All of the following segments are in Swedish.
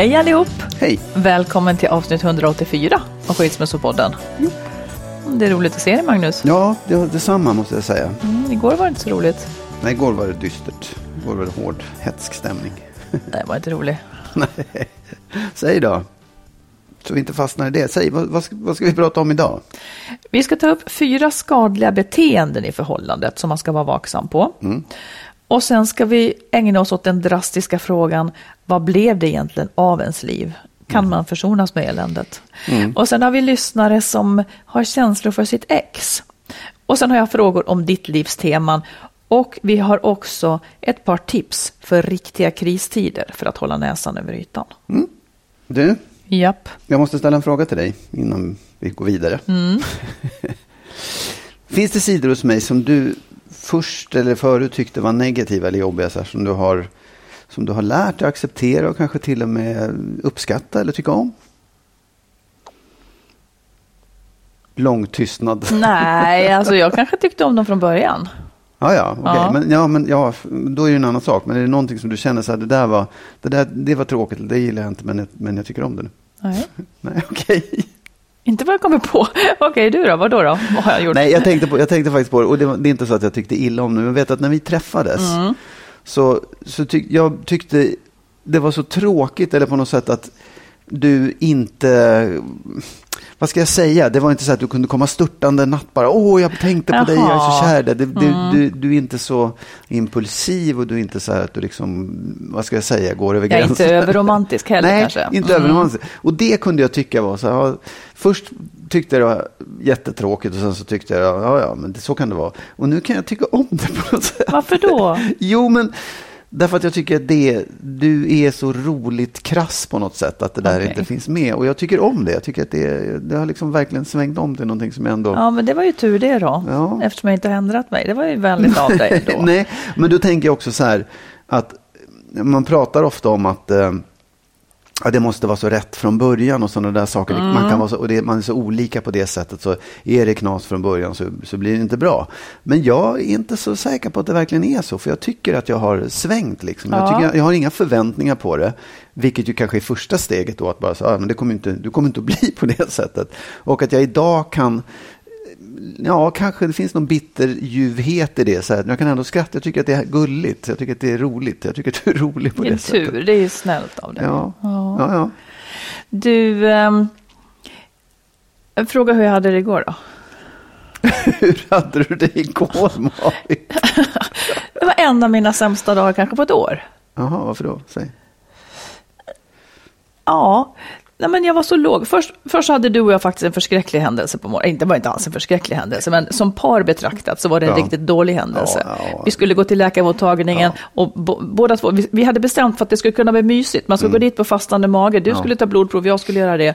Hej allihop! Hej! Välkommen till avsnitt 184 av Skilsmässopodden. Det är roligt att se dig Magnus. Ja, det detsamma måste jag säga. Mm, igår var det inte så roligt. Nej, igår var det dystert. Igår var det hård, hetsk stämning. Det var inte roligt. Nej. Säg då. Så vi inte fastnar i det. Säg, vad, vad, ska, vad ska vi prata om idag? Vi ska ta upp fyra skadliga beteenden i förhållandet som man ska vara vaksam på. Och sen ska vi ägna oss åt den drastiska frågan, vad blev det egentligen av ens liv? Kan man försonas med eländet? Och sen har vi lyssnare som har känslor för sitt ex. Och sen har jag frågor om ditt livs teman. Och vi har också ett par tips för riktiga kristider för att hålla näsan över ytan. Du, Japp. jag måste ställa en fråga till dig innan vi går vidare. Finns det sidor hos mig som du först eller förut tyckte var negativa eller jobbiga, så här, som, du har, som du har lärt dig att acceptera och kanske till och med uppskatta eller tycka om? Lång tystnad. Nej, alltså jag kanske tyckte om dem från början. Ja, ja, okej. Ja. Men, ja, men ja, då är det en annan sak. Men är det någonting som du känner så här, det där var, det där, det var tråkigt, det gillar jag inte, men, jag- men jag tycker om det nu. Nej. Nej, okej. Inte vad jag kommer på. Okej, du då? Vad då? då? Vad har jag gjort? Nej, jag tänkte, på, jag tänkte faktiskt på det, och det, var, det är inte så att jag tyckte illa om det, men jag vet att när vi träffades, så, så tyck, jag tyckte det var så tråkigt, eller på något sätt att du inte, vad ska jag säga, det var inte så att du kunde komma störtande en natt bara, åh, jag tänkte på dig, jag är så Jaha. kär. Det, det, du, du är inte så impulsiv och du är inte så här att du liksom, vad ska jag säga, går över Jag är gränsen. inte överromantisk heller Nej, kanske. inte Mm. överromantisk. Och det kunde jag tycka var så här, först tyckte jag det var jättetråkigt och sen så tyckte jag, ja, ja, men det, så kan det vara. Och nu kan jag tycka om det på något sätt. Varför då? Jo, men därför att jag tycker att det, du är så roligt krass på något sätt, att det där Okej. inte finns med. Och jag tycker om det. Jag tycker att det, det har liksom verkligen svängt om till någonting som jag ändå... Ja, men det var ju tur det då. Ja. Eftersom jag inte har ändrat mig. Det var ju vänligt av dig ändå. Nej, men då tänker jag också så här att man pratar ofta om att eh, ja, det måste vara så rätt från början och sådana där saker. Man, Mm. kan vara så, och det, man är så olika på det sättet. Så är det knas från början så, så blir det inte bra. Men jag är inte så säker på att det verkligen är så. För jag tycker att jag har svängt. Liksom. Jag, Ja. tycker jag, jag har inga förväntningar på det. Vilket ju kanske är första steget då. Att bara säga, ah, men det kommer inte, du kommer inte att bli på det sättet. Och att jag idag kan Ja, kanske det finns någon bitterljuvhet i det. Så här. Jag kan ändå skratta. Jag tycker att det är gulligt. Jag tycker att det är roligt. Jag tycker att du är rolig på det Vilken sättet. tur, det är ju snällt av dig. Ja. Ja. Ja, ja. Du, en fråga hur jag hade det igår då. Hur hade du det igår, Malin? Det var en av mina sämsta dagar kanske på ett år. Jaha, varför då? Säg. Ja, nej men jag var så låg. Först, först hade du och jag faktiskt en förskräcklig händelse på morgonen. Inte var inte alls en förskräcklig händelse, men som par betraktat så var det en Ja. riktigt dålig händelse. Ja, ja. Vi skulle gå till läkarmottagningen och bo, båda två, vi, vi hade bestämt för att det skulle kunna bli mysigt. Man skulle gå dit på fastande mage. Du skulle ta blodprov, jag skulle göra det.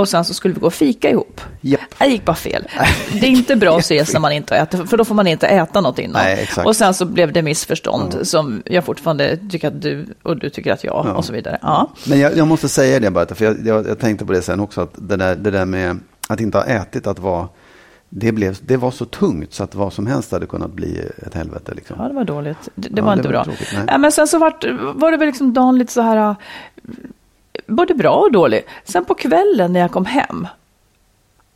Och sen så skulle vi gå och fika ihop. Japp. Det gick bara fel. Det är inte bra att ses när man inte äter, för då får man inte äta något innan. Nej, och sen så blev det missförstånd som jag fortfarande tycker att du och du tycker att jag och så vidare. Ja. Men jag, jag måste säga det bara, för jag, jag, jag tänkte på det sen också, att det där, det där med att inte ha ätit, att vara, det, blev, det var så tungt så att vad som helst hade kunnat bli ett helvete. Liksom. Ja, det var dåligt. Det, det Ja, var det inte var bra. tråkigt, ja, men sen så var, var det väl liksom dagen lite så här, både bra och dålig. Sen på kvällen när jag kom hem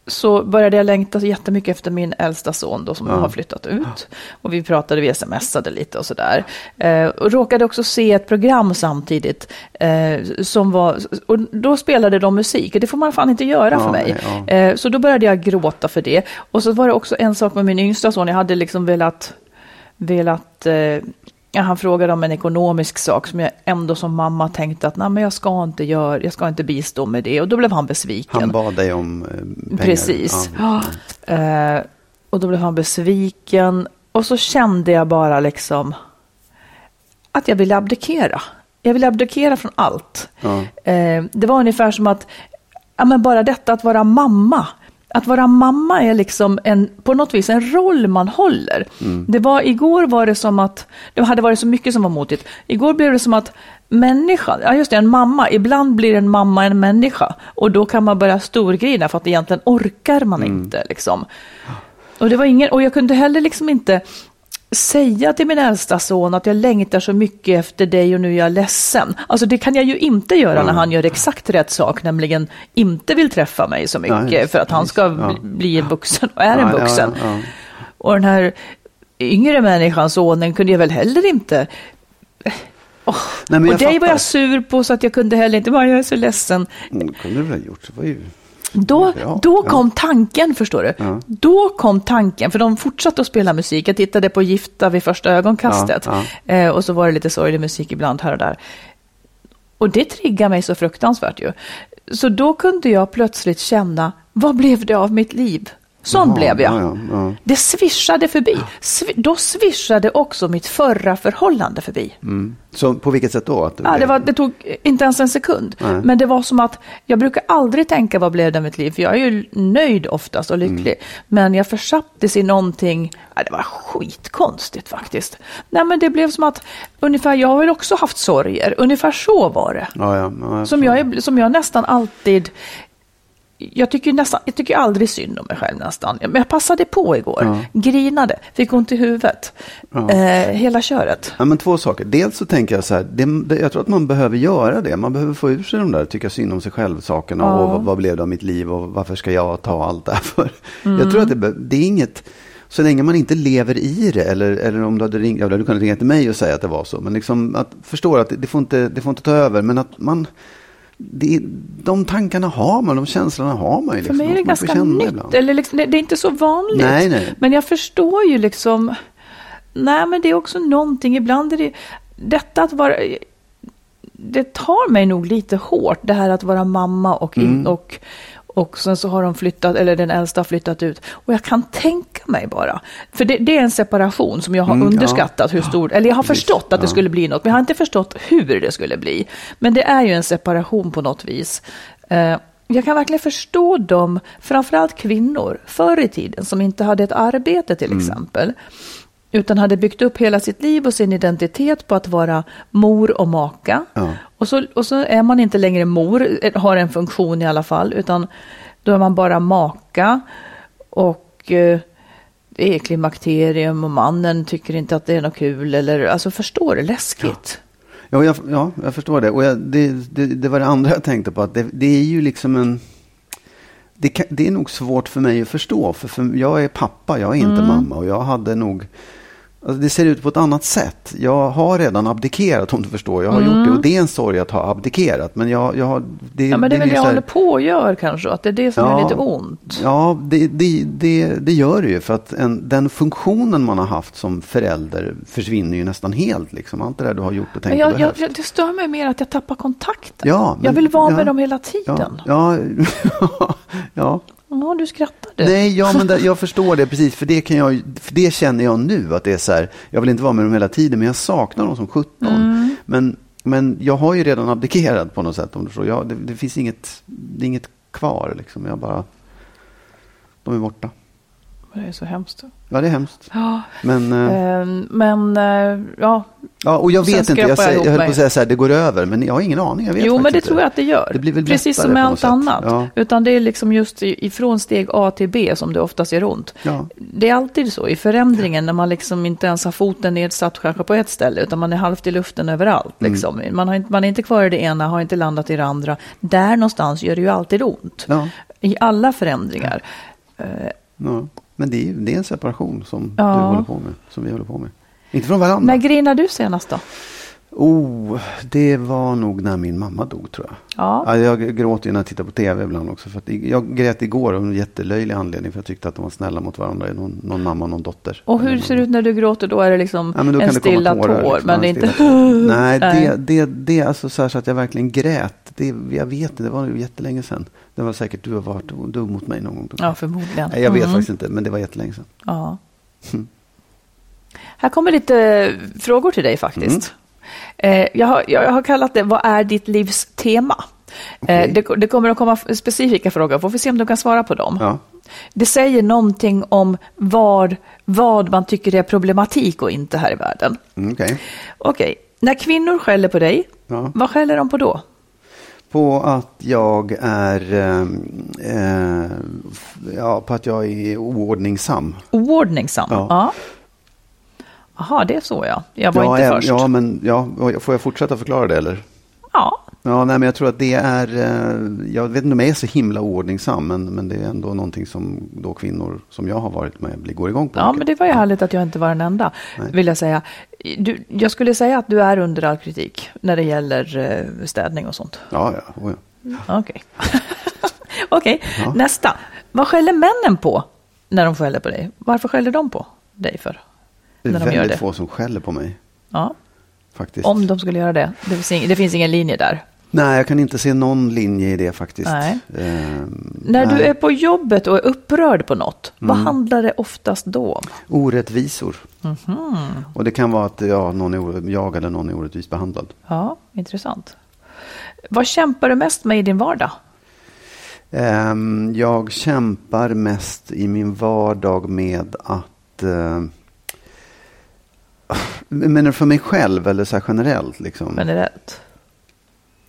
så började jag längta så jättemycket efter min äldsta son då som Ja. har flyttat ut. Och vi pratade, vi smsade lite och sådär. Eh, och råkade också se ett program samtidigt eh, som var, och då spelade de musik. Och det får man fan inte göra för mig. Eh, så då började jag gråta för det. Och så var det också en sak med min yngsta son. Jag hade liksom velat, velat eh, ja, han frågade om en ekonomisk sak som jag ändå som mamma tänkte att Nej, men jag ska inte göra, jag ska inte bistå med det. Och då blev han besviken. Han bad dig om eh, pengar. Precis. Ja. Ja. Eh, och då blev han besviken. Och så kände jag bara liksom att jag ville abdikera. Jag ville abdikera från allt. Ja. Eh, det var ungefär som att ja, men bara detta att vara mamma. Att vara mamma är liksom en, på något vis en roll man håller. Det var, igår var det som att, det hade varit så mycket som var motigt. Igår blev det som att människan, ja just det, en mamma, ibland blir en mamma en människa. Och då kan man börja storgrina för att egentligen orkar man inte. Liksom. Och, det var ingen, och jag kunde heller liksom inte säga till min äldsta son att jag längtar så mycket efter dig och nu är jag ledsen. Alltså det kan jag ju inte göra när han gör exakt rätt sak, nämligen inte vill träffa mig så mycket Ja, just- för att han ska ja. bli- en vuxen och är en Ja, ja, vuxen. Och den här yngre människan, sonen, kunde jag väl heller inte Nej, men och dig var fattar. jag sur på så att jag kunde heller inte, bara jag är så ledsen. Mm, Det kunde du väl ha gjort. Det var ju... Då, Ja, då ja. kom tanken, förstår du. Ja. Då kom tanken, för de fortsatte att spela musik. Jag tittade på Gifta vid första ögonkastet. Eh, och så var det lite sorglig musik ibland här och där. Och det triggade mig så fruktansvärt ju. Så då kunde jag plötsligt känna, vad blev det av mitt liv? Sån Jaha, blev jag. ja, ja. Det svischade förbi. Svi- då svischade också mitt förra förhållande förbi. Mm. Så på vilket sätt då? Att Ja, det, var, det tog inte ens en sekund. Nej. Men det var som att jag brukar aldrig tänka vad blev det av mitt liv. För jag är ju nöjd oftast och lycklig. Mm. Men jag försattes i någonting. Ja, det var skitkonstigt faktiskt. Nej, men det blev som att ungefär, jag har väl också haft sorger. Ungefär så var det. Ja, Som jag, som jag nästan alltid... Jag tycker, nästan, jag tycker aldrig synd om mig själv nästan. Men jag passade på igår. Ja. Grinade. Fick ont i huvudet. Ja. Eh, hela köret. Ja, men två saker. Dels så tänker jag så här, det, det, jag tror att man behöver göra det. Man behöver få ur sig de där tycka synd om sig själv-sakerna. Ja. Och vad, vad blev det av mitt liv och varför ska jag ta allt det här för? Mm. Jag tror att det, det är inget, så länge man inte lever i det. Eller, eller om du hade ringt, ja, du kunnat ringa till mig och säga att det var så. Men liksom att förstå att det, det, får inte, det får inte ta över. Men att man, det, de tankarna har man, de känslorna har man ju. För Liksom. mig är det ganska nytt. ibland. Eller liksom, det, det är inte så vanligt. Nej, nej. Men jag förstår ju liksom. Nej, men det är också någonting. Ibland är det detta att vara. Det tar mig nog lite hårt det här att vara mamma och, Mm. och, och sen så har de flyttat, eller den äldsta har flyttat ut. Och jag kan tänka mig bara. För det, det är en separation som jag har Mm, ja. underskattat hur stor, eller jag har Precis, förstått att det ja. skulle bli något, men jag har inte förstått hur det skulle bli. Men det är ju en separation på något vis. Eh, jag kan verkligen förstå dem, framförallt kvinnor, förr i tiden som inte hade ett arbete till exempel. Utan hade byggt upp hela sitt liv och sin identitet på att vara mor och maka. Ja. Och, så, och så är man inte längre mor, eh, har en funktion i alla fall, utan då är man bara maka. Och eh, det är klimakterium och mannen tycker inte att det är något kul. Eller, alltså förstår du, läskigt. Ja, jag, ja, jag förstår det. Och jag, det, det. Det var det andra jag tänkte på. Att det, det är ju liksom en... Det, kan, det är nog svårt för mig att förstå. För, för jag är pappa, jag är inte Mm. mamma. Och jag hade nog... Alltså det ser ut på ett annat sätt. Jag har redan abdikerat om du förstår. Jag har gjort det och det är en sorg att ha abdikerat. Men jag, jag har... Det, Mm. Ja, men det är väl det jag här- håller på och gör kanske, att det är det som Ja. är lite ont. Ja, det, det, det, det gör det ju. För att en, den funktionen man har haft som förälder försvinner ju nästan helt. Liksom. Allt det där du har gjort och tänkt Men jag, och jag, behövt. jag, det stör mig mer att jag tappar kontakten. Ja, jag men- vill vara ja. med dem hela tiden. Ja, ja, ja. Ja, du skrattade. Nej, ja, men det, jag förstår det precis. För det, kan jag, för det känner jag nu. Att det är så här, jag vill inte vara med dem hela tiden, men jag saknar dem som 17. Men, men jag har ju redan abdikerat på något sätt. Om du förstår. Jag, det, det finns inget, det är inget kvar. Liksom. Jag bara, de är borta. Det är så hemskt. Ja, det är hemskt. Ja. Men, Ehm, Men eh, ja, ja, och jag vet inte, jag, säger, jag höll på att säga så här, det går över, men jag har ingen aning. Jag vet jo men det faktiskt tror jag inte. att det gör. Det blir väl Precis som med allt annat. Ja. Utan det är liksom just ifrån steg A till B som det oftast gör ont. Ja. Det är alltid så i förändringen när man liksom inte ens har foten nedsatt kanske på ett ställe utan man är halvt i luften överallt. Mm. Liksom. Man, har inte, man är inte kvar i det ena, har inte landat i det andra. Där någonstans gör det ju alltid ont. I alla förändringar. Ja. Men det är, det är en separation som Ja. du håller på med, som vi håller på med. Inte från varandra. När grinade du senast då? Oh, det var nog när min mamma dog tror jag. Ja. Ja, jag gråter ju när jag tittar på tv ibland också. För jag grät igår av en jättelöjlig anledning. För jag tyckte att de var snälla mot varandra. Någon, någon mamma och någon dotter. Och hur ser det ut när du gråter då? Är det liksom Ja, en stilla tårar, tår? liksom. men det är inte... tår. Nej, det, det, det alltså så, så att jag verkligen grät. Det, jag vet inte, det var ju jättelänge sedan. Det var säkert du har varit dum mot mig någon gång. Ja, förmodligen. Nej, jag vet Mm. faktiskt inte, men det var jättelänge sedan. Ja. Här kommer lite frågor till dig faktiskt. Eh, jag, har, jag har kallat det Vad är ditt livs tema? Eh, det, det kommer att komma specifika frågor, får vi se om du kan svara på dem. Ja. Det säger någonting om vad, vad man tycker är problematik och inte här i världen. Mm, Okej. Okej, när kvinnor skäller på dig, Ja. vad skäller de på då? På att jag är, eh, eh, ja, på att jag är oordningsam. Oordningsam? Ja. Ja. Jaha, det är så ja. Jag var ja, inte först. Ja, men ja, får jag fortsätta förklara det eller? Ja, Ja, nej, men jag tror att det är, eh, jag vet inte om jag är så himla oordningsam, men, men det är ändå någonting som då kvinnor som jag har varit med går igång på. Ja, mycket. men det var ju härligt att jag inte var den enda, Nej. vill jag säga. Du, jag skulle säga att du är under all kritik när det gäller eh, städning och sånt. Ja, ja, oh, ja. Okej. Okej, Ja. nästa. Vad skäller männen på när de skäller på dig? Varför skäller de på dig för? Det är när de gör väldigt det. få som skäller på mig, Ja, faktiskt. om de skulle göra det. Det finns, ing, det finns ingen linje där. Nej, jag kan inte se någon linje i det faktiskt. Nej. Ehm, När du nej. är på jobbet och är upprörd på något, vad Mm. handlar det oftast då om? Orättvisor. Mhm. Och det kan vara att ja, någon är, jag eller någon är orättvist behandlad. Ja, intressant. Vad kämpar du mest med i din vardag? Ehm, jag kämpar mest i min vardag med att... Uh, men för mig själv eller så här generellt? Liksom. Generellt.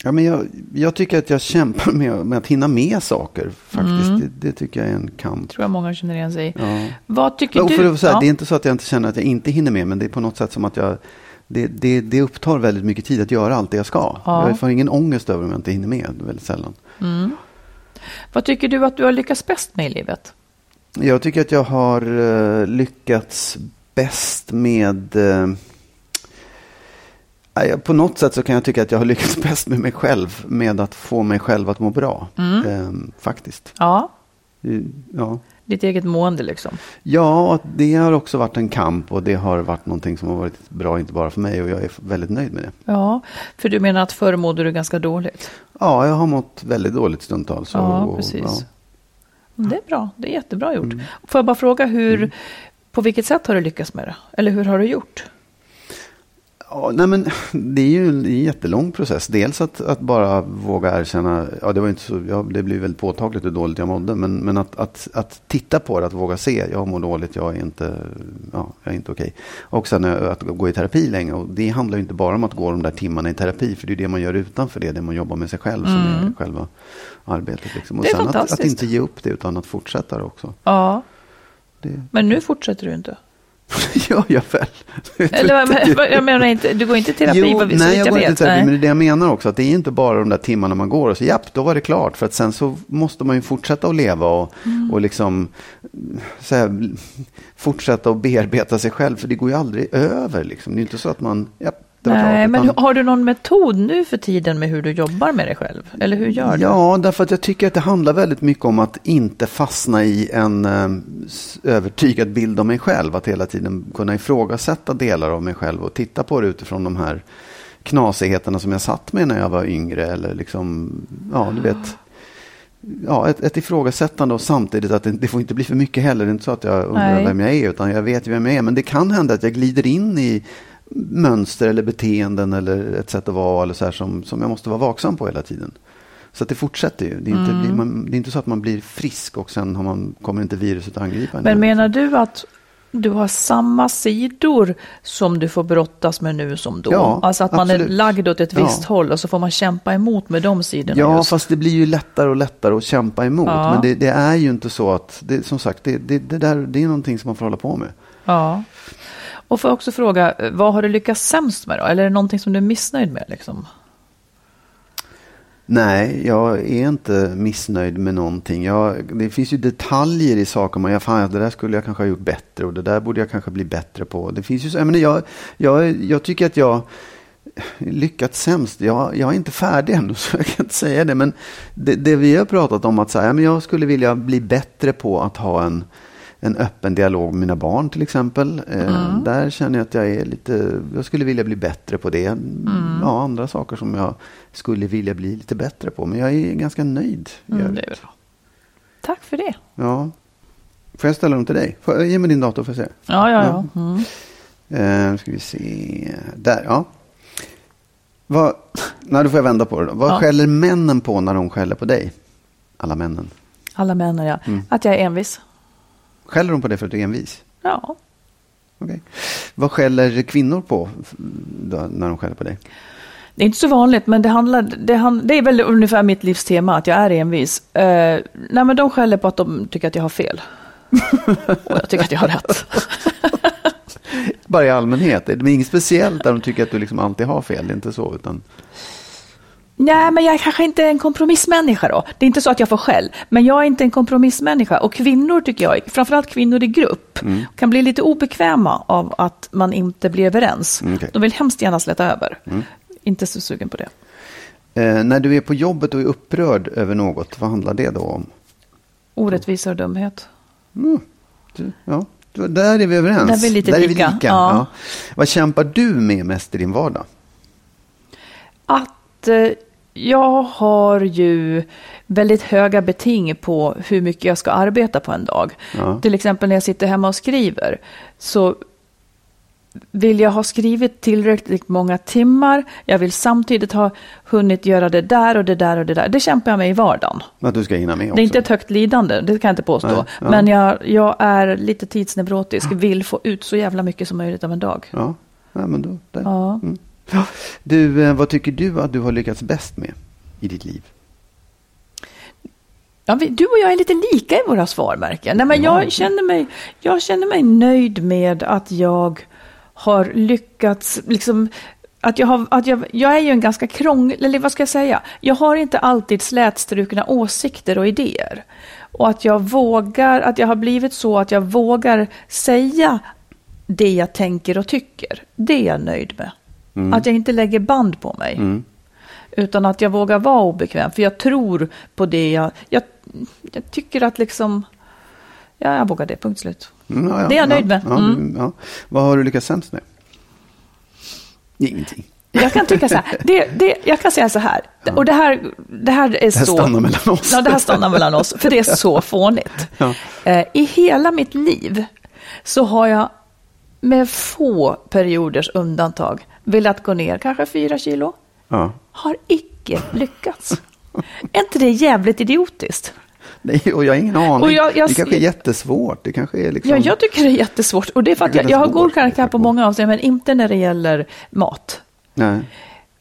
Ja, men jag, jag tycker att jag kämpar med, med att hinna med saker. faktiskt. Mm. Det, det tycker jag är en kamp. tror jag många känner igen sig i. Ja. Vad tycker Och du? säga, Ja. Det är inte så att jag inte känner att jag inte hinner med, men det är på något sätt som att jag... Det, det, det upptar väldigt mycket tid att göra allt det jag ska. Ja. Jag får ingen ångest över om jag inte hinner med, väldigt sällan. Mm. Vad tycker du att du har lyckats bäst med i livet? Jag tycker att jag har eh, lyckats bäst med... eh, på något sätt så kan jag tycka att jag har lyckats bäst med mig själv. Med att få mig själv att må bra. Mm. Eh, faktiskt. Ja, Ja. ditt eget mående liksom. ja, och det har också varit en kamp. Och det har varit någonting som har varit bra, inte bara för mig. Och jag är väldigt nöjd med det. Ja, för du menar att förr mådde du ganska dåligt? Ja, jag har mått väldigt dåligt stundtals. Ja, och, precis. ja. Mm, Det är bra, det är jättebra gjort. Mm. Får jag bara fråga hur, på vilket sätt har du lyckats med det? Eller hur har du gjort? Ja, nej men, det är ju en, jättelång process. Dels att, att bara våga erkänna, ja, det, var inte så, ja, det blev väldigt påtagligt hur dåligt jag mådde. Men, men att, att, att titta på det, att våga se, jag mår dåligt, jag är inte, ja, jag är inte okej. Och sen eh, att gå i terapi länge. Och det handlar ju inte bara om att gå de där timmarna i terapi, för det är det man gör utanför det, det man jobbar med sig själv som är själva arbetet. Liksom. Och Det är sen att, att inte ge upp det, utan att fortsätta det också. Ja, Det men nu fortsätter du inte. gör jag väl. Eller men, jag menar inte, du går inte i terapi Jo, vad nej, jag jag går inte i terapi, Nej. men det det jag menar också. Att det är inte bara de där timmarna man går och så japp, då var det klart. För att sen så måste man ju fortsätta att leva och, Mm. och liksom så här, fortsätta att bearbeta sig själv. För det går ju aldrig över liksom. Det är inte så att man, japp, det Nej, men har du någon metod nu för tiden med hur du jobbar med dig själv? Eller hur gör du? Ja, därför att jag tycker att det handlar väldigt mycket om att inte fastna i en eh, övertygad bild av mig själv. Att hela tiden kunna ifrågasätta delar av mig själv och titta på det utifrån de här knasigheterna som jag satt med när jag var yngre. Eller liksom, ja, du vet. Ja, ett, ett ifrågasättande och samtidigt att det, det får inte bli för mycket heller. Det är inte så att jag undrar Nej. vem jag är, utan jag vet vem jag är. Men det kan hända att jag glider in i mönster eller beteenden eller ett sätt att vara eller så här som, som jag måste vara vaksam på hela tiden. Så att det fortsätter ju. Det är, inte, blir man, det är inte så att man blir frisk och sen har man, kommer inte viruset att angripa en. Men menar du att du har samma sidor som du får brottas med nu som då? Ja, alltså att man är absolut. lagd åt ett visst Ja. håll och så får man kämpa emot med de sidorna Ja, just. fast det blir ju lättare och lättare att kämpa emot. Ja. Men det, det är ju inte så att, det, som sagt, det, det, det, där, det är någonting som man får hålla på med. Ja. Och får jag också fråga, eh, vad har du lyckats sämst med då? Eller är det någonting som du är missnöjd med? Liksom? Nej, jag är inte missnöjd med någonting. Jag, det finns ju detaljer i saker. Man, ja, fan, det där skulle jag kanske ha gjort bättre och det där borde jag kanske bli bättre på. Det finns ju så, jag, menar, jag, jag, jag tycker att jag lyckats sämst. Jag, jag är inte färdig ännu så jag kan inte säga det. Men det, det vi har pratat om att säga, ja, men jag skulle vilja bli bättre på att ha en, en öppen dialog med mina barn till exempel. Eh, där känner jag att jag är lite, jag skulle vilja bli bättre på det. Ja, andra saker som jag skulle vilja bli lite bättre på. Men jag är ganska nöjd. Mm, det. Tack för det. Ja. Får jag ställa dem till dig? Får, ge mig din dator för att se. Ja, ja, ja. Mm. Eh, ska vi se. Där, ja. Vad, nej, då får jag vända på det. Då. Vad Ja. skäller männen på när de skäller på dig? Alla männen. Alla männen, ja. Mm. Att jag är envis. Skäller de på dig för att du är envis? Ja. Okej. Vad skäller kvinnor på då, när de skäller på dig? Det är inte så vanligt, men det, handlar, det, hand, det är väl ungefär mitt livs tema, att jag är envis. Eh, nej, men de skäller på att de tycker att jag har fel. Och jag tycker att jag har rätt. Bara i allmänhet. Det är inget speciellt där de tycker att du liksom alltid har fel. Det är inte så. Utan... Nej, men jag är kanske inte en kompromissmänniska då. Det är inte så att jag får skäll, men jag är inte en kompromissmänniska. Och kvinnor tycker jag, framförallt kvinnor i grupp, kan bli lite obekväma av att man inte blir överens. Mm, okej. De vill hemskt gärna släta över. Inte så sugen på det. Eh, när du är på jobbet och är upprörd över något, vad handlar det då om? Orättvisa och dumhet. Du, ja, där är vi överens. Där är vi lite lika, ja. Ja. Vad kämpar du med mest i din vardag? Att eh, jag har ju väldigt höga beting på hur mycket jag ska arbeta på en dag. Ja. Till exempel när jag sitter hemma och skriver så vill jag ha skrivit tillräckligt många timmar. Jag vill samtidigt ha hunnit göra det där och det där och det där. Det kämpar jag med i vardagen. Att du ska hinna med också? Det är inte ett högt lidande, det kan jag inte påstå. Nej, ja. Men jag, jag är lite tidsneurotisk, vill få ut så jävla mycket som möjligt av en dag. Ja, ja men då. Där. Ja. Mm. Ja. Du, eh, vad tycker du att du har lyckats bäst med i ditt liv? Ja, vi, du och jag är lite lika i våra svar, märker jag. Nej, men jag, känner mig, jag känner mig nöjd med att jag har lyckats, liksom, att jag, har, att jag, jag är ju en ganska krånglig, eller vad ska jag säga? Jag har inte alltid slätstrukna åsikter och idéer. Och att jag vågar, att jag har blivit så att jag vågar säga det jag tänker och tycker. Det är jag nöjd med. Att jag inte lägger band på mig. Utan att jag vågar vara obekväm. För jag tror på det jag... Jag, jag tycker att liksom... Ja, jag vågar det. Punkt slut. Mm, ja, ja, Det är jag ja, nöjd med. Ja, Mm. du- ja. Vad har du lyckats sämst med? Ingenting. Jag kan tycka så här. Det, det, jag kan säga så här. Och det här, det här är Det här så... stannar mellan oss. Ja, det här stannar mellan oss. För det är så fånigt. Ja. Eh, I hela mitt liv så har jag med få perioders undantag velat gå ner kanske fyra kilo. Ja. Har icke lyckats. Är inte det jävligt idiotiskt? Nej, och jag har ingen aning. Jag- jag- det kanske är jättesvårt. Det kanske är liksom... Ja, jag tycker det är jättesvårt. Och det är för att jag, jag har god karaktär på många avseenden, men inte när det gäller mat. Nej.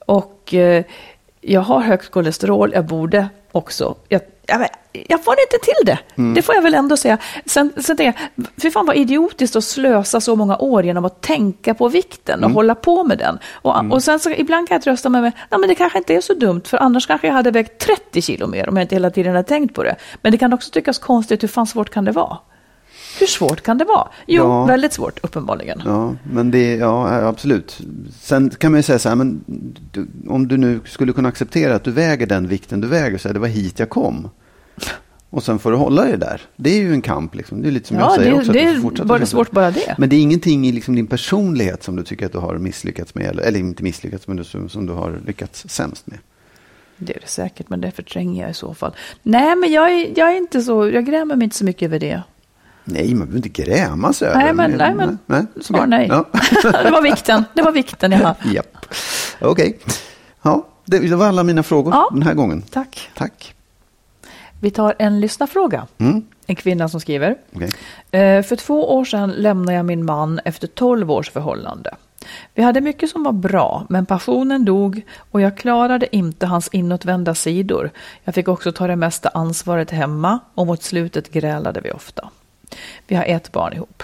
Och eh, jag har högt kolesterol, jag borde också. Jag, jag, får inte till det. Mm. Det får jag väl ändå säga. Sen, sen tänker jag, fy fan vad idiotiskt att slösa så många år genom att tänka på vikten och Mm. hålla på med den. Och, och sen så ibland kan jag trösta mig med, nej men det kanske inte är så dumt, för annars kanske jag hade vägt 30 kilo mer om jag inte hela tiden hade tänkt på det. Men det kan också tyckas konstigt, hur fan svårt kan det vara? Hur svårt kan det vara? Jo, Ja. väldigt svårt uppenbarligen. Ja, men det, ja, absolut. Sen kan man ju säga så här, men du, om du nu skulle kunna acceptera att du väger den vikten du väger, så här, det var hit jag kom. Och sen får du hålla dig där. Det är ju en kamp, liksom. det är lite som Ja, jag säger det, också. det är bara svårt bara det. Men det är ingenting i liksom din personlighet som du tycker att du har misslyckats med, eller, eller inte misslyckats, men som, som du har lyckats sämst med. Det är det säkert, men det förtränger jag i så fall. Nej, men jag är, jag är inte så, jag grämer mig inte så mycket över det. Nej, man behöver inte gräma sig över Nej, men, nej, men nej. svar okej. nej. Ja. det var vikten, det var vikten jag hade. Japp. Okej. Ja, det, det var alla mina frågor Ja. den här gången. Tack. Tack. Vi tar en lyssnarfråga. Mm. En kvinna som skriver. Okej. Eh, För två år sedan lämnade jag min man efter 12 års förhållande. Vi hade mycket som var bra, men passionen dog och jag klarade inte hans inåtvända sidor. Jag fick också ta det mesta ansvaret hemma och mot slutet grälade vi ofta. Vi har ett barn ihop.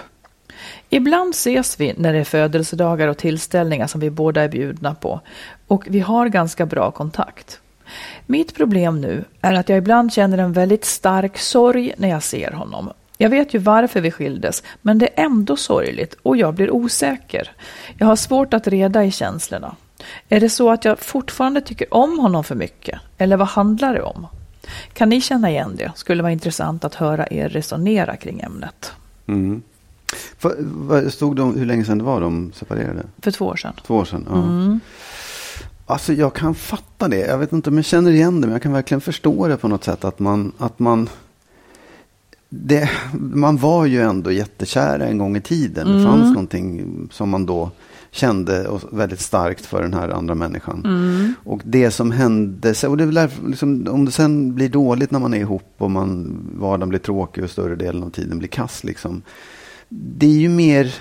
Ibland ses vi när det är födelsedagar och tillställningar som vi båda är bjudna på och vi har ganska bra kontakt. Mitt problem nu är att jag ibland känner en väldigt stark sorg när jag ser honom. Jag vet ju varför vi skildes, men det är ändå sorgligt och jag blir osäker. Jag har svårt att reda i känslorna. Är det så att jag fortfarande tycker om honom för mycket? Eller vad handlar det om? Kan ni känna igen det? Skulle vara intressant att höra er resonera kring ämnet. Mm. För, stod de, hur länge sedan det var de separerade? För två år sedan. Två år sedan? Ja. Alltså jag kan fatta det. Jag vet inte om jag känner igen det, men jag kan verkligen förstå det på något sätt. Att man, att man, det, man var ju ändå jättekära en gång i tiden. Det fanns någonting som man då kände väldigt starkt för den här andra människan. Och det som hände, och det är liksom, om det sen blir dåligt när man är ihop och man, vardagen blir tråkig och större delen av tiden blir kass. Liksom, det är ju mer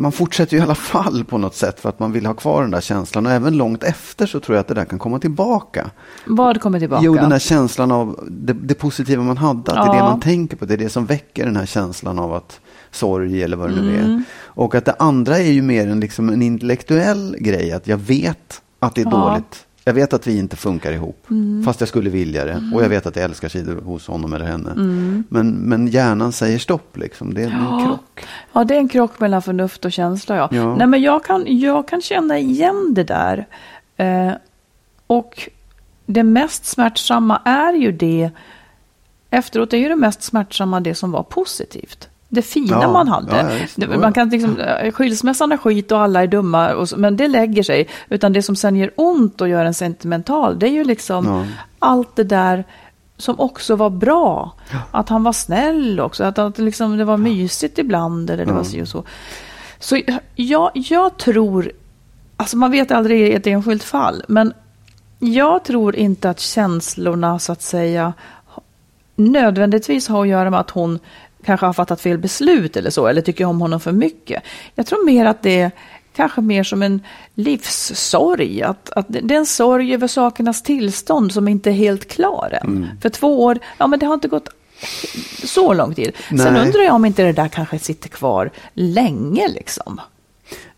man fortsätter ju i alla fall på något sätt för att man vill ha kvar den där känslan. Och även långt efter så tror jag att det där kan komma tillbaka. Vad kommer tillbaka? Jo, den här känslan av det, det positiva man hade. Att det är det Ja. man tänker på. Det är det som väcker den här känslan av att sorg eller vad det nu Mm. är. Och att det andra är ju mer en, liksom en intellektuell grej. Att jag vet att det är Ja. Mm. dåligt. Jag vet att vi inte funkar ihop. Fast jag skulle vilja det. Och jag vet att jag älskar sidor hos honom eller henne. Men, men hjärnan säger stopp liksom. Det är en Mm. Ja. krock. Ja, det är en krock mellan förnuft och känsla. Ja. Ja. Nej, men jag kan, jag kan känna igen det där. Eh, och det mest smärtsamma är ju det, efteråt är ju det mest smärtsamma det som var positivt. Det fina Ja, man hade. ja. Det- man kan liksom, eh, skilsmässan är skit och alla är dumma, och så, men det lägger sig. Utan det som sen gör ont och gör en sentimental, det är ju liksom Ja. allt det där som också var bra. Att han var snäll också, att, att liksom, det var mysigt ibland. Eller det var si och så. Så jag, jag tror, alltså man vet aldrig i ett enskilt fall, men jag tror inte att känslorna så att säga nödvändigtvis har att göra med att hon kanske har fattat fel beslut eller så, eller tycker om honom för mycket. Jag tror mer att det är kanske mer som en livssorg, att, att det är en sorg över sakernas tillstånd som inte är helt klar än. För två år, ja men det har inte gått så lång tid. Sen Nej. undrar jag om inte det där kanske sitter kvar länge liksom.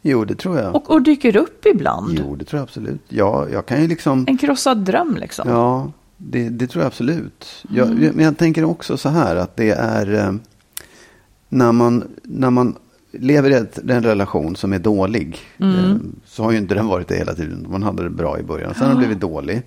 Jo, det tror jag. Och, och dyker upp ibland. Jo, det tror jag absolut. Ja, jag kan ju liksom... En krossad dröm liksom. Ja, det, det tror jag absolut. Jag, Men jag tänker också så här att det är eh, när, man, när man lever i en relation som är dålig. Eh, så har ju inte den varit det hela tiden. Man hade det bra i början. Sen har det blivit dålig.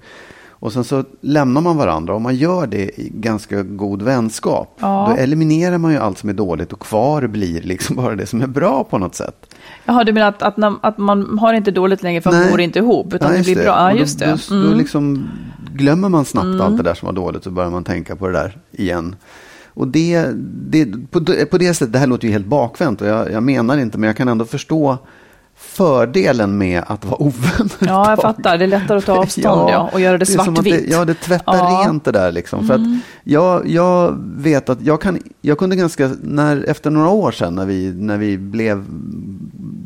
Och sen så lämnar man varandra. Om man gör det i ganska god vänskap. Ja. Då eliminerar man ju allt som är dåligt. Och kvar blir liksom bara det som är bra på något sätt. Jaha, du menar att, att, när, att man har inte dåligt längre för man Nej. bor inte ihop, utan Ja, det blir bra? Ja, Och just det. Då, Mm. då liksom glömmer man snabbt allt det där som var dåligt så börjar man tänka på det där igen. Och det, det, på, på det sättet, det här låter ju helt bakvänt och jag, jag menar inte, men jag kan ändå förstå fördelen med att vara ovän. Ja, jag fattar. Det är lättare att ta avstånd ja, och göra det svartvitt. Ja, det tvättar Ja. Mm. rent det där liksom. För att jag, jag vet att jag, kan, jag kunde ganska, när, efter några år sedan när vi, när vi blev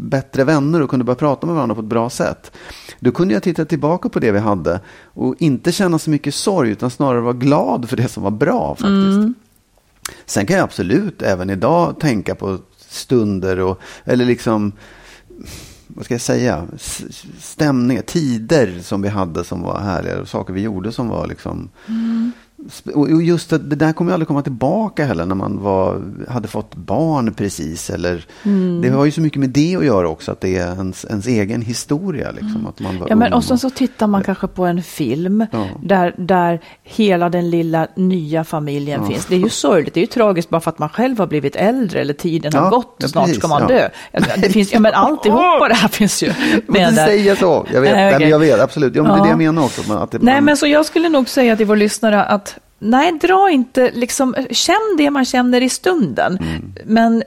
bättre vänner och kunde börja prata med varandra på ett bra sätt. Då kunde jag titta tillbaka på det vi hade och inte känna så mycket sorg utan snarare vara glad för det som var bra faktiskt. Mm. Sen kan jag absolut även idag tänka på stunder och, eller liksom, vad ska jag säga, stämningar, tider som vi hade som var härliga och saker vi gjorde som var liksom mm och och just att det där kommer ju aldrig komma tillbaka heller när man var, hade fått barn precis. Eller, Mm. Det har ju så mycket med det att göra också, att det är ens, ens egen historia. Liksom, att man var Mm. Ja, men och sen så tittar man kanske på en film Ja. där, där hela den lilla nya familjen finns. Det är ju sorgligt, det är ju tragiskt bara för att man själv har blivit äldre eller tiden har Ja, gått, ja, snart ska man ja. dö. Ja, Det finns, ja, men alltihopa det här finns ju med där. säga så. Jag vet, Nej, nej, jag vet absolut. Ja, men Det är Ja. det jag menar också. Att det, Nej, man- men så jag skulle nog säga till vår lyssnare att nej, dra inte, liksom, känn det man känner i stunden. Mm. Men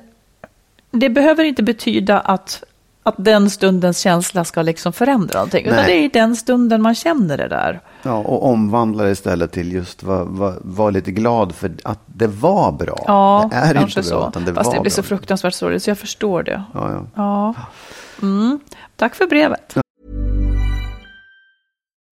det behöver inte betyda att att den stundens känsla ska liksom förändra någonting. Utan Nej. det är i den stunden man känner det där. Ja, och omvandla det istället till just var, var, var lite glad för att det var bra. Ja, det är inte bra, så. utan det Fast var det blir så bra. fruktansvärt sorgligt så jag förstår det. Ja, ja. Ja. Mm. Tack för brevet.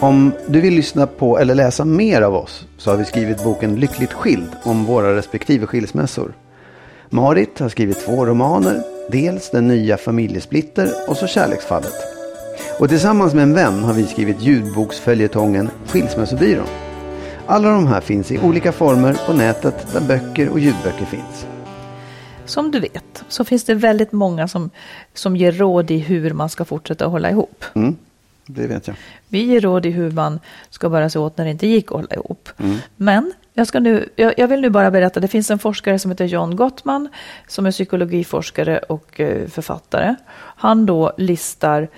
Om du vill lyssna på eller läsa mer av oss så har vi skrivit boken Lyckligt skild om våra respektive skilsmässor. Marit har skrivit två romaner, dels Den nya familjesplitter och så Kärleksfallet. Och tillsammans med en vän har vi skrivit ljudboksföljetongen Skilsmässobyrån. Alla de här finns i olika former på nätet där böcker och ljudböcker finns. Som du vet så finns det väldigt många som, som ger råd i hur man ska fortsätta hålla ihop. Mm, det vet jag. Vi ger råd i hur man ska bära sig åt när det inte gick att hålla ihop. Mm. Men jag, ska nu, jag, jag vill nu bara berätta, det finns en forskare som heter John Gottman som är psykologiforskare och eh, författare. Han då listar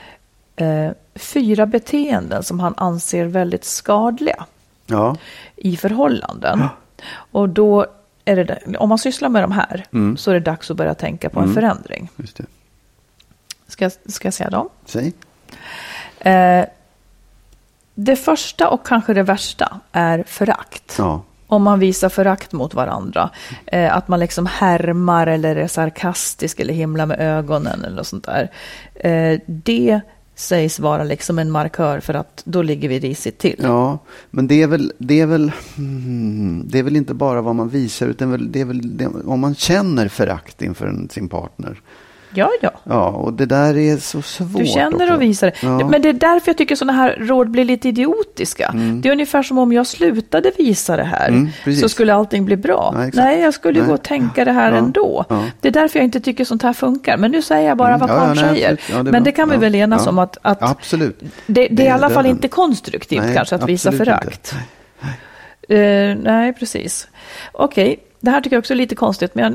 eh, fyra beteenden som han anser väldigt skadliga Ja, i förhållanden. Och då är det, om man sysslar med de här Mm. så är det dags att börja tänka på en förändring. just det. Ska, jag- ska jag säga dem? Säg. Eh, det första och kanske det värsta är förakt. Ja. Om man visar förakt mot varandra. Eh, att man liksom härmar eller är sarkastisk eller himlar med ögonen eller något sånt där. Eh, det sägs vara liksom en markör för att då ligger vi risigt till. Ja, men det är väl, det är väl, hmm, det är väl inte bara vad man visar, utan det är väl det, om man känner förakt inför sin partner. Ja, ja. Ja, och det där är så svårt. Du känner också. och visar det. Ja. Mm. Men det är därför jag tycker sådana här råd blir lite idiotiska. Det är ungefär som om jag slutade visa det här Mm, så skulle allting bli bra. Nej, exakt. Nej, jag skulle ju Nej. gå och tänka det här Ja, ändå. ja. Det är därför jag inte tycker sånt här funkar. Men nu säger jag bara Mm, vad ja, Karl ja, nej, säger. Ja, det Men bra. det kan vi Ja, väl enas ja. om att, att Absolut. det, det är i alla fall inte konstruktivt Nej, kanske att visa förakt. inte. Eh, nej, precis. Okej, det här tycker jag också är lite konstigt, men jag,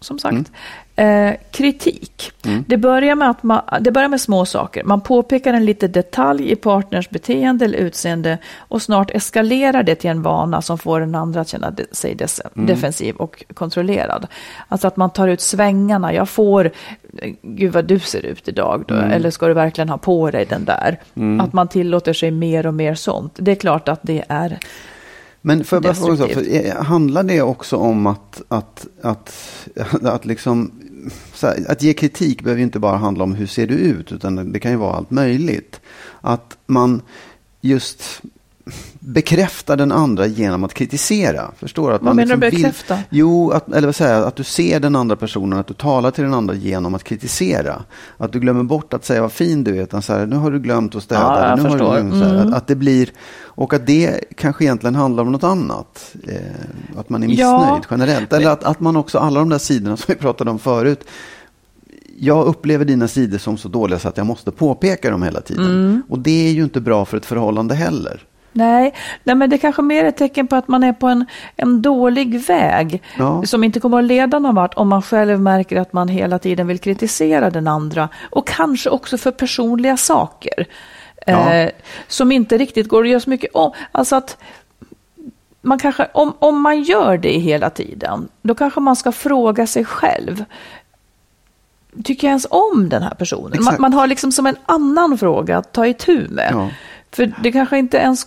som sagt. Eh, kritik. Det, börjar med att man, det börjar med små saker. Man påpekar en liten detalj i partners beteende eller utseende och snart eskalerar det till en vana som får den andra att känna sig des, defensiv och kontrollerad. Alltså att man tar ut svängarna. Jag får, eh, gud vad du ser ut idag då. Eller ska du verkligen ha på dig den där? Att man tillåter sig mer och mer sånt. Det är klart att det är Men får jag bara fråga, eh, handlar det också om att, att, att, att, liksom, här, att ge kritik behöver ju inte bara handla om hur ser du ut, utan det kan ju vara allt möjligt. Att man just bekräfta den andra genom att kritisera. Förstår du? Att Vad menar du liksom bekräfta? Vill, jo, att, eller vad säger att du ser den andra personen, att du talar till den andra genom att kritisera. Att du glömmer bort att säga vad fin du är, utan så här, nu har du glömt att städa. Ja, jag nu har förstår. du glömt, så här, Mm. att, att det blir, och att det kanske egentligen handlar om något annat. Eh, att man är missnöjd Ja. generellt. Eller att, att man också, alla de där sidorna som vi pratade om förut, jag upplever dina sidor som så dåliga så att jag måste påpeka dem hela tiden. Mm. Och det är ju inte bra för ett förhållande heller. Nej, nej, men det är kanske mer ett tecken på att man är på en, en dålig väg Ja. som inte kommer att leda någon vart om man själv märker att man hela tiden vill kritisera den andra och kanske också för personliga saker Ja. eh, som inte riktigt går att göra så mycket om. Alltså att man kanske, om, om man gör det hela tiden, då kanske man ska fråga sig själv. Tycker jag ens om den här personen? Man, man har liksom som en annan fråga att ta itu med. Ja. För det kanske inte ens,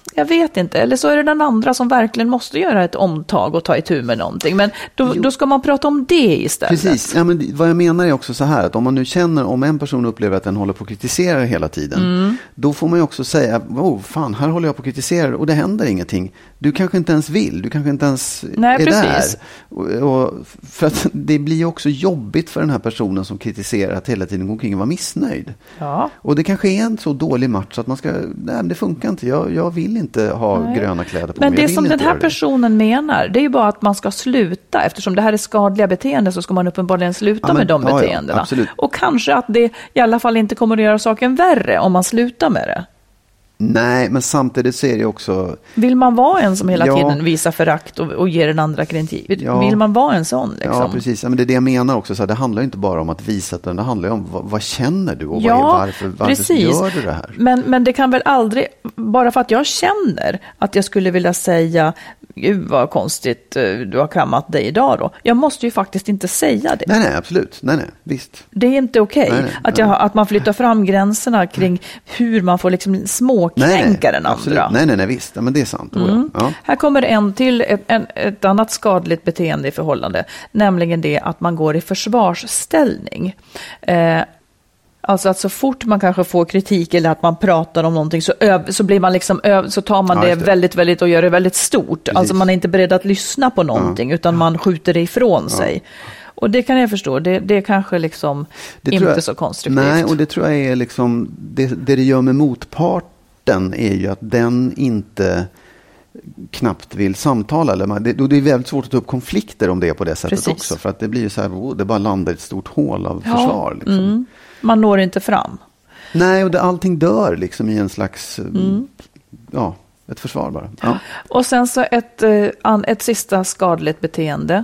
jag vet inte, eller så är det den andra som verkligen måste göra ett omtag och ta itu med någonting. Men då, då ska man prata om det istället. Precis, ja, men vad jag menar är också så här att om man nu känner, om en person upplever att den håller på att kritisera hela tiden, Mm. då får man ju också säga, oh fan, här håller jag på att kritisera och det händer ingenting. Du kanske inte ens vill, du kanske inte ens Nej, är precis. där. Och, och, för att det blir ju också jobbigt för den här personen som kritiserar att hela tiden gå omkring och vara missnöjd. Ja. Och det kanske är en så dålig match att man ska, nej det funkar inte, jag, jag vill inte ha Nej. gröna kläder på Men mig. Jag det som inte den här göra det. personen menar, det är ju bara att man ska sluta. Eftersom det här är skadliga beteenden så ska man uppenbarligen sluta Ja, men- med de ja, ja, beteendena. absolut. och kanske att det i alla fall inte kommer att göra saken värre om man slutar med det. Nej, men samtidigt är det också, Vill man vara en som hela Ja. tiden visar förakt och, och ger den andra kritik? Ja. Vill man vara en sån? Liksom? Ja, precis. Ja, men det är det jag menar också. Så här, det handlar inte bara om att visa, utan det handlar om vad, vad känner du och är, varför, varför precis. gör du det här? Men, men det kan väl aldrig, bara för att jag känner att jag skulle vilja säga, gud vad konstigt eh, du har kammat dig idag då. Jag måste ju faktiskt inte säga det. Nej, nej, absolut. Nej, nej, visst. Det är inte okej nej, att, jag, att man flyttar fram gränserna kring hur man får liksom småkränka den absolut. andra. Nej, nej, nej, visst. Ja, men det är sant. Mm. Ja. Här kommer en till, ett, en, ett annat skadligt beteende i förhållande, nämligen det att man går i försvarsställning. Eh, alltså att så fort man kanske får kritik eller att man pratar om någonting så, så blir man liksom, så tar man Ja, det, det. väldigt, väldigt och gör det väldigt stort. Precis. Alltså man är inte beredd att lyssna på någonting utan man skjuter det ifrån sig. Och det kan jag förstå, det, det är kanske liksom Det inte jag- så konstruktivt. Nej, och det tror jag är liksom, det, det det gör med motparten är ju att den inte knappt vill samtala. Eller man, det, det är väldigt svårt att ta upp konflikter om det är på det sättet Precis. också. För att det blir ju så här, oh, det bara landar i ett stort hål av Ja, försvar. Liksom. mm. Man når inte fram. Nej, och det, allting dör liksom i en slags, eh, Mm. ja, ett försvar bara. Ja. Och sen så ett, eh, ett sista skadligt beteende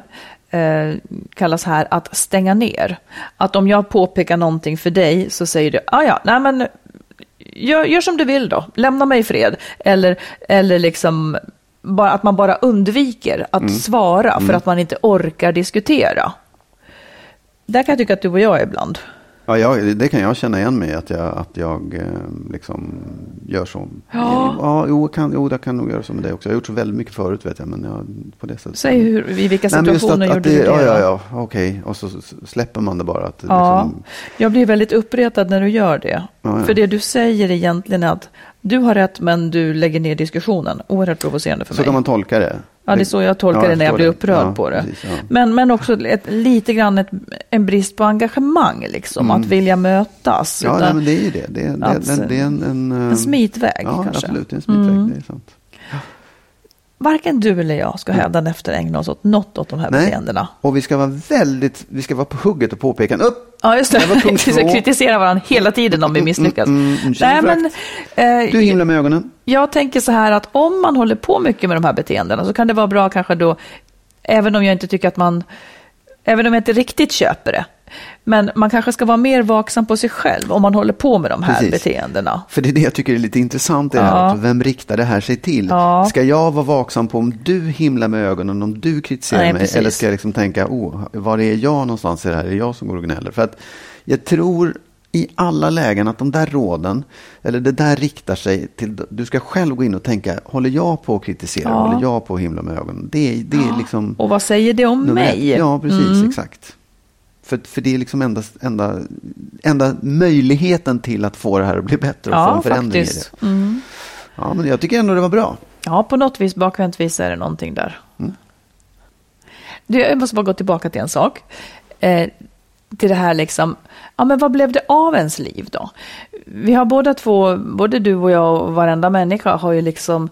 eh, kallas här att stänga ner. Att om jag påpekar någonting för dig så säger du, ah, ja, nej men gör, gör som du vill då, lämna mig i fred. Eller, eller liksom bara, att man bara undviker att svara för att man inte orkar diskutera. Där kan jag tycka att du och jag är ibland. Ja, jag, det kan jag känna igen mig att jag, att jag eh, liksom gör så. Ja. ja jo, kan, jo, jag kan nog göra så med det också. Jag har gjort så väldigt mycket förut vet jag, men jag, på det sättet. Säg hur, i vilka Nej, situationer att, gjorde att det, du det? Ja, ja, ja, okej. Och så släpper man det bara. Att, Ja, liksom, jag blir väldigt uppretad när du gör det. Ja, ja. För det du säger egentligen är att du har rätt men du lägger ner diskussionen. Oerhört provocerande för så mig. kan man tolka det. Ja, det är så jag tolkar Ja, det när jag blir upprörd Ja, på det. precis, ja. Men, men också ett, lite grann ett, en brist på engagemang, liksom. Att vilja mötas. Mm. Ja, nej, men det är ju det. Det är, det, att, det, det är en, en, eh, en smitväg Ja, kanske. Mm. absolut. Det är en smitväg. Det är sant. Varken du eller jag ska hädanefter ägna oss åt något åt de här Nej. beteendena. Och vi ska vara väldigt, vi ska vara på hugget och påpeka. Upp! Ja, just det. Det var Vi ska kritisera varandra hela tiden om vi misslyckas. mm, mm, Nej, men, eh, Du himlar med ögonen. Jag tänker så här att om man håller på mycket med de här beteendena så kan det vara bra kanske då, även om jag inte tycker att man, även om jag inte riktigt köper det, men man kanske ska vara mer vaksam på sig själv om man håller på med de här Precis. beteendena. För det är det jag tycker är lite intressant det Ja. också. Vem riktar det här sig till? Ja. Ska jag vara vaksam på om du himlar med ögonen, om du kritiserar Nej, mig? precis. Eller ska jag liksom tänka, oh, var är jag någonstans i det här? Är det jag som går och gnäller? För att jag tror i alla lägen att de där råden, eller det där riktar sig till, du ska själv gå in och tänka, håller jag på att kritisera? Ja. Håller jag på att himla med ögonen? Det, är- det är liksom... Och vad säger det om nummer ett. mig? Ja, precis, Mm. exakt. För, för det är liksom enda, enda, enda möjligheten till att få det här att bli bättre och få Ja, en förändring faktiskt. i det. Mm. Ja, men jag tycker ändå det var bra. Ja, på något vis, bakvänt vis är det någonting där. Mm. Du, jag måste bara gå tillbaka till en sak. Eh, till det här liksom, ja men vad blev det av ens liv då? Vi har båda två, både du och jag och varenda människa har ju liksom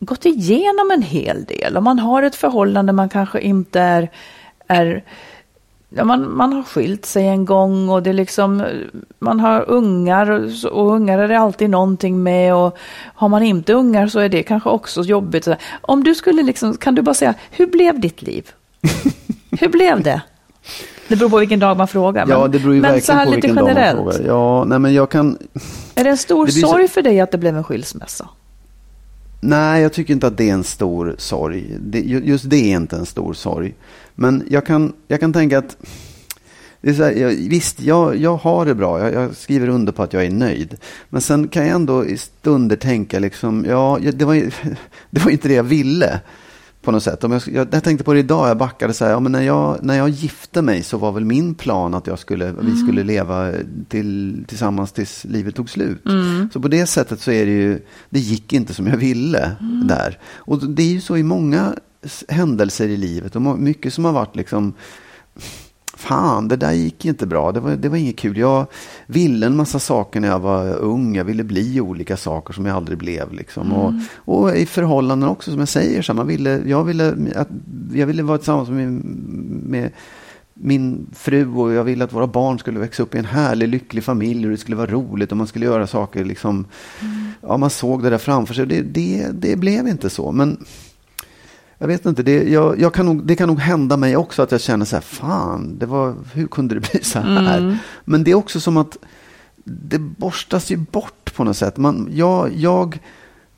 gått igenom en hel del. Och man har ett förhållande man kanske inte är, är ja, man, man har skilt sig en gång och det är liksom, man har ungar och, och ungar är det alltid någonting med och har man inte ungar så är det kanske också jobbigt. Om du skulle liksom, kan du bara säga, hur blev ditt liv? hur blev det? Det beror på vilken dag man frågar. Ja, men, det beror ju men så verkligen på vilken dag man generellt. frågar. Ja, nej men jag kan... Är det en stor Det blir så- sorg för dig att det blev en skilsmässa? Nej, jag tycker inte att det är en stor sorg. Det, ju- just det är inte en stor sorg. Men jag kan, jag kan tänka att det är så här, jag, visst, jag, jag har det bra. Jag, jag skriver under på att jag är nöjd. Men sen kan jag ändå i stunder tänka liksom, ja, det var, det var inte det jag ville. På något sätt. Om jag, jag, jag tänkte på det idag, jag backade så här, ja, men när, jag, när jag gifte mig så var väl min plan att jag skulle, vi skulle leva till, tillsammans tills livet tog slut. Så på det sättet så är det ju, det gick inte som jag ville där. Och det är ju så i många händelser i livet och mycket som har varit liksom Fan, det där gick inte bra. Det var, det var inget kul. Jag ville en massa saker när jag var ung. Jag ville bli olika saker som jag aldrig blev. Liksom. Och, och i förhållanden också, som jag säger. Så man ville, jag, ville, att, jag ville vara tillsammans med, med min fru och jag ville att våra barn skulle växa upp i en härlig, lycklig familj och det skulle vara roligt och man skulle göra saker liksom. Ja, man såg det där framför sig. Det, det, det blev inte så. Men jag vet inte, det, jag, jag kan nog, det kan nog hända mig också att jag känner så här, fan, det var, hur kunde det bli så här? Men det är också som att det borstas ju bort på något sätt. Man, jag, jag,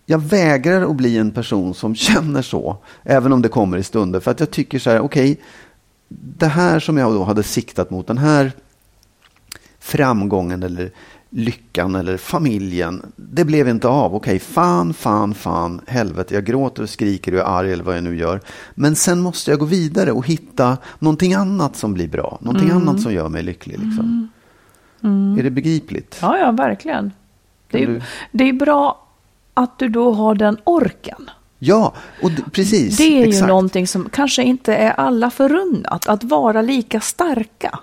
jag vägrar att bli en person som känner så, även om det kommer i stunder. För att jag tycker så här, okej, det här som jag då hade siktat mot, den här framgången eller lyckan eller familjen. Det blev inte av. Okej, fan, fan, fan, helvete. Jag gråter och skriker och är arg eller vad jag nu gör. Men sen måste jag gå vidare och hitta någonting annat som blir bra. Någonting annat som gör mig lycklig. Liksom. Är det begripligt? Ja, ja, verkligen. Det är, ju- du- det är bra att du då har den orken. Ja, och precis. Det är ju exakt. någonting som kanske inte är alla förunnat, att vara lika starka.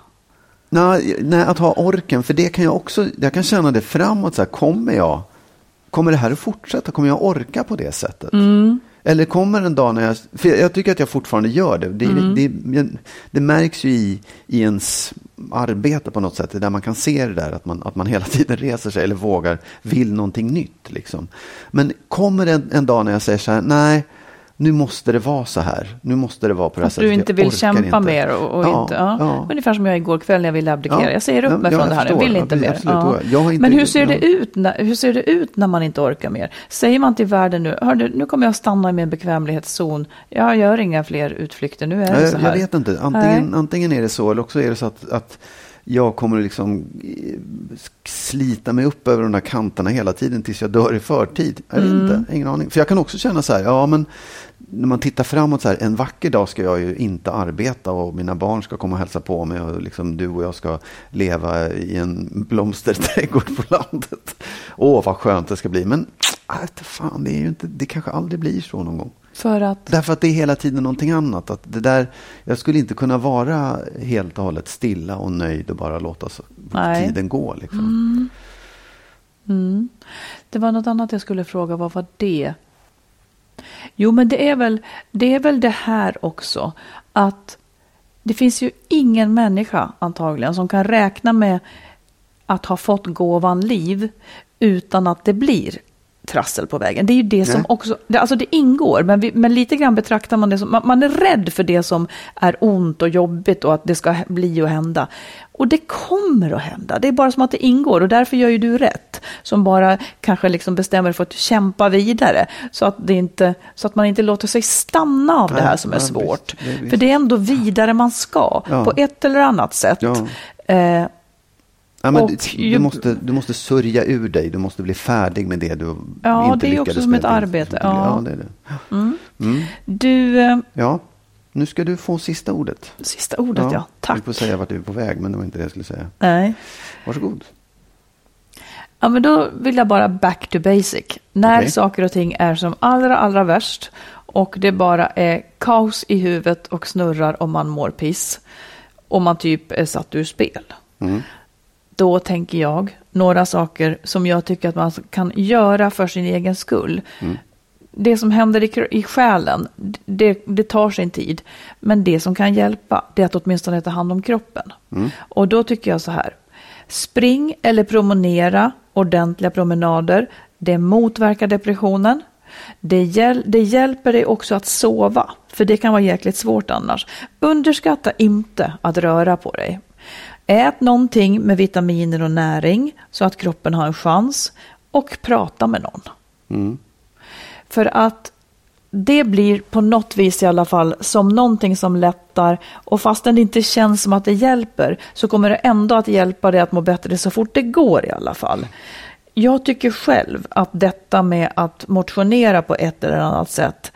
Nej, nej, att ha orken, för det kan jag också, jag kan känna det framåt. Så här, kommer jag, kommer det här att fortsätta? Kommer jag orka på det sättet? Eller kommer en dag när jag, för jag, tycker att jag fortfarande gör det. Det, det, det märks ju i, i ens arbete på något sätt, det där man kan se det där, att man, att man hela tiden reser sig eller vågar, vill någonting nytt. Liksom. Men kommer det en, en dag när jag säger så här, nej, nu måste det vara så här. Nu måste det vara på det här Att sättet. du inte vill kämpa inte. mer och, och Ja, inte... Ja. ja. Ungefär som jag igår kväll när jag ville abdikera. Ja. Jag säger upp mig från det här, jag vill inte mer. inte- Men hur ser, det ut när, hur ser det ut när man inte orkar mer? Säger man till världen nu, Hör du, nu kommer jag stanna i min bekvämlighetszon. Jag gör inga fler utflykter, nu är det så Jag, här. jag vet inte. Antingen, Nej. antingen är det så eller också är det så att, att jag kommer liksom eh, slita mig upp över de där kanterna hela tiden tills jag dör i förtid. Jag vet Mm. inte, ingen aning. För jag kan också känna så här, ja men när man tittar framåt så här, en vacker dag ska jag ju inte arbeta och mina barn ska komma och hälsa på mig och liksom du och jag ska leva i en blomsterträdgård på landet. Åh, vad skönt det ska bli. Men äh, fan, det, är ju inte, det kanske aldrig blir så någon gång. För att... Därför att det är hela tiden någonting annat. Att det där, jag skulle inte kunna vara helt och hållet stilla och nöjd och bara låta så, Nej. tiden gå. Liksom. Mm. Det var något annat jag skulle fråga, vad var det? Jo, men det är väl det, är väl det här också, att det finns ju ingen människa antagligen som kan räkna med att ha fått gåvan liv utan att det blir trassel på vägen. Det är ju det som också, det, alltså det ingår, men, vi, men lite grann betraktar man det som, man, man är rädd för det som är ont och jobbigt och att det ska bli och hända. Och det kommer att hända, det är bara som att det ingår och därför gör ju du rätt. Som bara kanske liksom bestämmer för att kämpa vidare. Så att, det inte, så att man inte låter sig stanna av det här som är ja, svårt. för det är ändå vidare man ska, Ja. på ett eller annat sätt. Ja. Eh, Ja, men Och du, måste, du måste sörja ur dig. Du måste bli färdig med det du Ja, inte det är lyckades också som med. ett arbete, Ja, ja. det är det. Mm. du, eh, Ja, nu ska du få sista ordet. sista ordet ja, Jag tack. får säga vart du är på väg, men det var inte det jag skulle säga. Nej. Varsågod. Ja, men då vill jag bara back to basic. När Okej. saker och ting är som allra, allra värst och det bara är kaos i huvudet och snurrar och man mår piss och man typ är satt ur spel. Då tänker jag några saker som jag tycker att man kan göra för sin egen skull. Det som händer i, i själen, det, det tar sin tid. Men det som kan hjälpa, det är att åtminstone ta hand om kroppen. Och då tycker jag så här. Spring eller promenera, ordentliga promenader. Det motverkar depressionen. Det, hjäl- det hjälper dig också att sova, för det kan vara jäkligt svårt annars. Underskatta inte att röra på dig. Ät någonting med vitaminer och näring så att kroppen har en chans och prata med någon. För att det blir på något vis i alla fall som någonting som lättar och fastän det inte känns som att det hjälper så kommer det ändå att hjälpa dig att må bättre så fort det går i alla fall. Jag tycker själv att detta med att motionera på ett eller annat sätt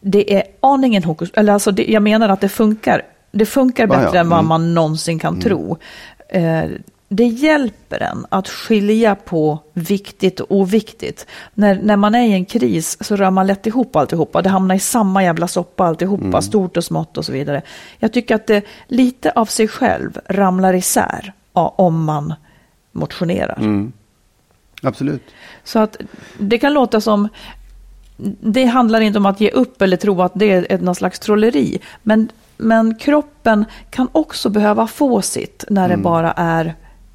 det är aningen hokus, eller alltså det, jag menar att det funkar. Det funkar Ja, ja. bättre än vad Mm. man någonsin kan tro. Eh, det hjälper en att skilja på viktigt och oviktigt. När, när man är i en kris så rör man lätt ihop alltihopa. Det hamnar i samma jävla soppa alltihopa, stort och smått och så vidare. Jag tycker att det lite av sig själv ramlar isär ja, om man motionerar. Absolut. Så att det kan låta som, det handlar inte om att ge upp eller tro att det är någon slags trolleri. Men, men kroppen kan också behöva få sitt när det bara är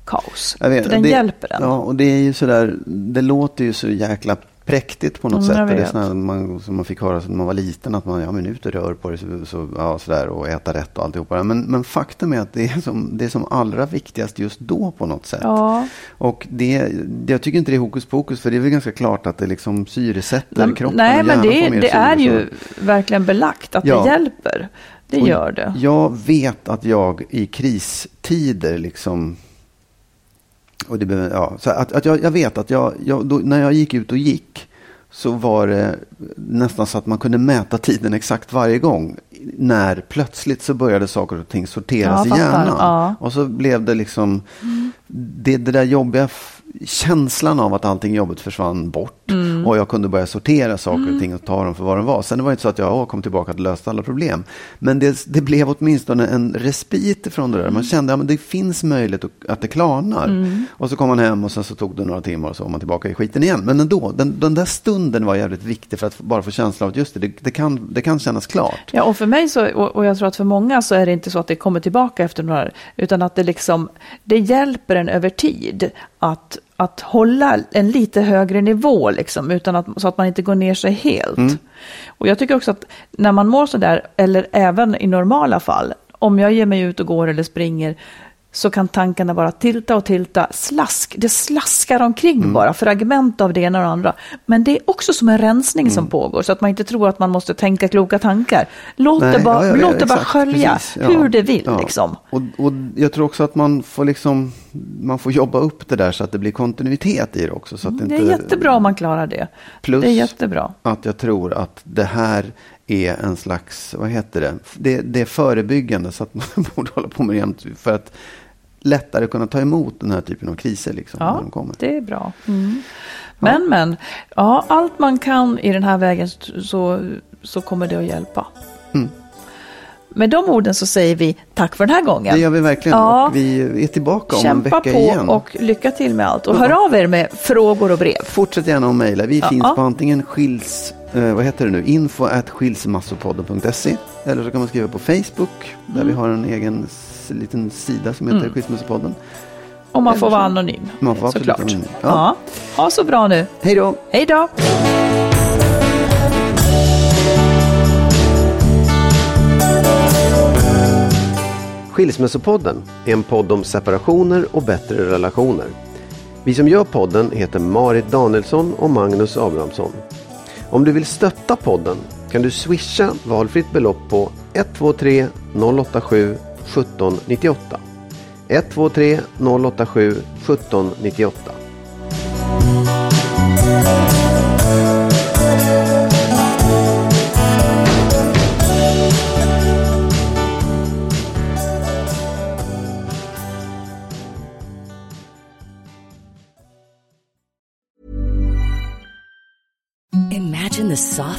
kaos. Vet, För den det, hjälper en. Ja, och det är ju sådär, det låter ju så jäkla präktigt på något Mm, sätt. det är sådär man, som man fick höra när man var liten, att man ja, men ut och rör på det så, så, ja, sådär, och äta rätt och alltihopa. Men, men faktum är att det är, som, det är som allra viktigast just då på något sätt. Ja. Och det, det, jag tycker inte det är hokus pokus, för det är väl ganska klart att det liksom syresätter Nej, kroppen. nej men det, det är ju verkligen belagt att Ja. det hjälper. Det Och gör det. Jag vet att jag i kristider liksom och det, ja, så att, att jag, jag vet att jag, jag då, när jag gick ut och gick så var det nästan så att man kunde mäta tiden exakt varje gång. När plötsligt så började saker och ting sorteras Ja, i hjärnan. Ja. Och så blev det liksom det, det där jobbiga, känslan av att allting jobbigt försvann bort. Mm. Och jag kunde börja sortera saker och ting och ta dem för vad de var. Sen det var inte så att jag åh, kom tillbaka och löste alla problem. Men det, det blev åtminstone en respit från det där. Mm. Man kände att ja, det finns möjlighet att, det klarnar. Och så kom man hem och sen så tog det några timmar och så var man tillbaka i skiten igen. Men ändå, den, den där stunden var jävligt viktig för att bara få känslan av att just det, det, det, kan, det kan kännas klart. Ja, och för mig så, och, och jag tror att för många så är det inte så att det kommer tillbaka efter några, utan att det liksom, det hjälper en över tid att, att hålla en lite högre nivå liksom, utan att, så att man inte går ner sig helt. Och jag tycker också att när man mår sådär, eller även i normala fall, om jag ger mig ut och går eller springer, så kan tankarna bara tilta och tilta. Slask, det slaskar omkring Mm. bara, fragment av det ena och det andra. Men det är också som en rensning Mm. som pågår, så att man inte tror att man måste tänka kloka tankar. Låt Nej, det bara, ja, ja, låt det bara skölja precis, ja. hur det vill. Ja. Liksom. Och, och jag tror också att man får, liksom, man får jobba upp det där så att det blir kontinuitet i det också. Så att Det inte, är jättebra om man klarar det. Plus- Det är jättebra. att jag tror att det här är en slags, vad heter det, det, det är förebyggande så att man borde hålla på med det jämt för att lättare kunna ta emot den här typen av kriser liksom, när Ja, de kommer. det är bra. Mm. Men, men, ja, allt man kan i den här vägen så, så kommer det att hjälpa. Mm. Med de orden så säger vi tack för den här gången. Det gör vi verkligen Ja. och vi är tillbaka om en Kämpa vecka på igen. och lycka till med allt. Och hör av er med frågor och brev. Fortsätt gärna att mejla. Vi Ja. finns på antingen skils, eh, vad heter det nu, info at skilsmassopodden.se eller så kan man skriva på Facebook där Mm. vi har en egen liten sida som heter Skilsmässopodden. Och man får vara anonym. Man får såklart. vara anonym. Ja. Ja. Ha så bra nu. Hej då! Hej då! Skilsmässopodden är en podd om separationer och bättre relationer. Vi som gör podden heter Marit Danielsson och Magnus Abrahamsson. Om du vill stötta podden kan du swisha valfritt belopp på 123 087 1798. 123 087 1798. Imagine the soft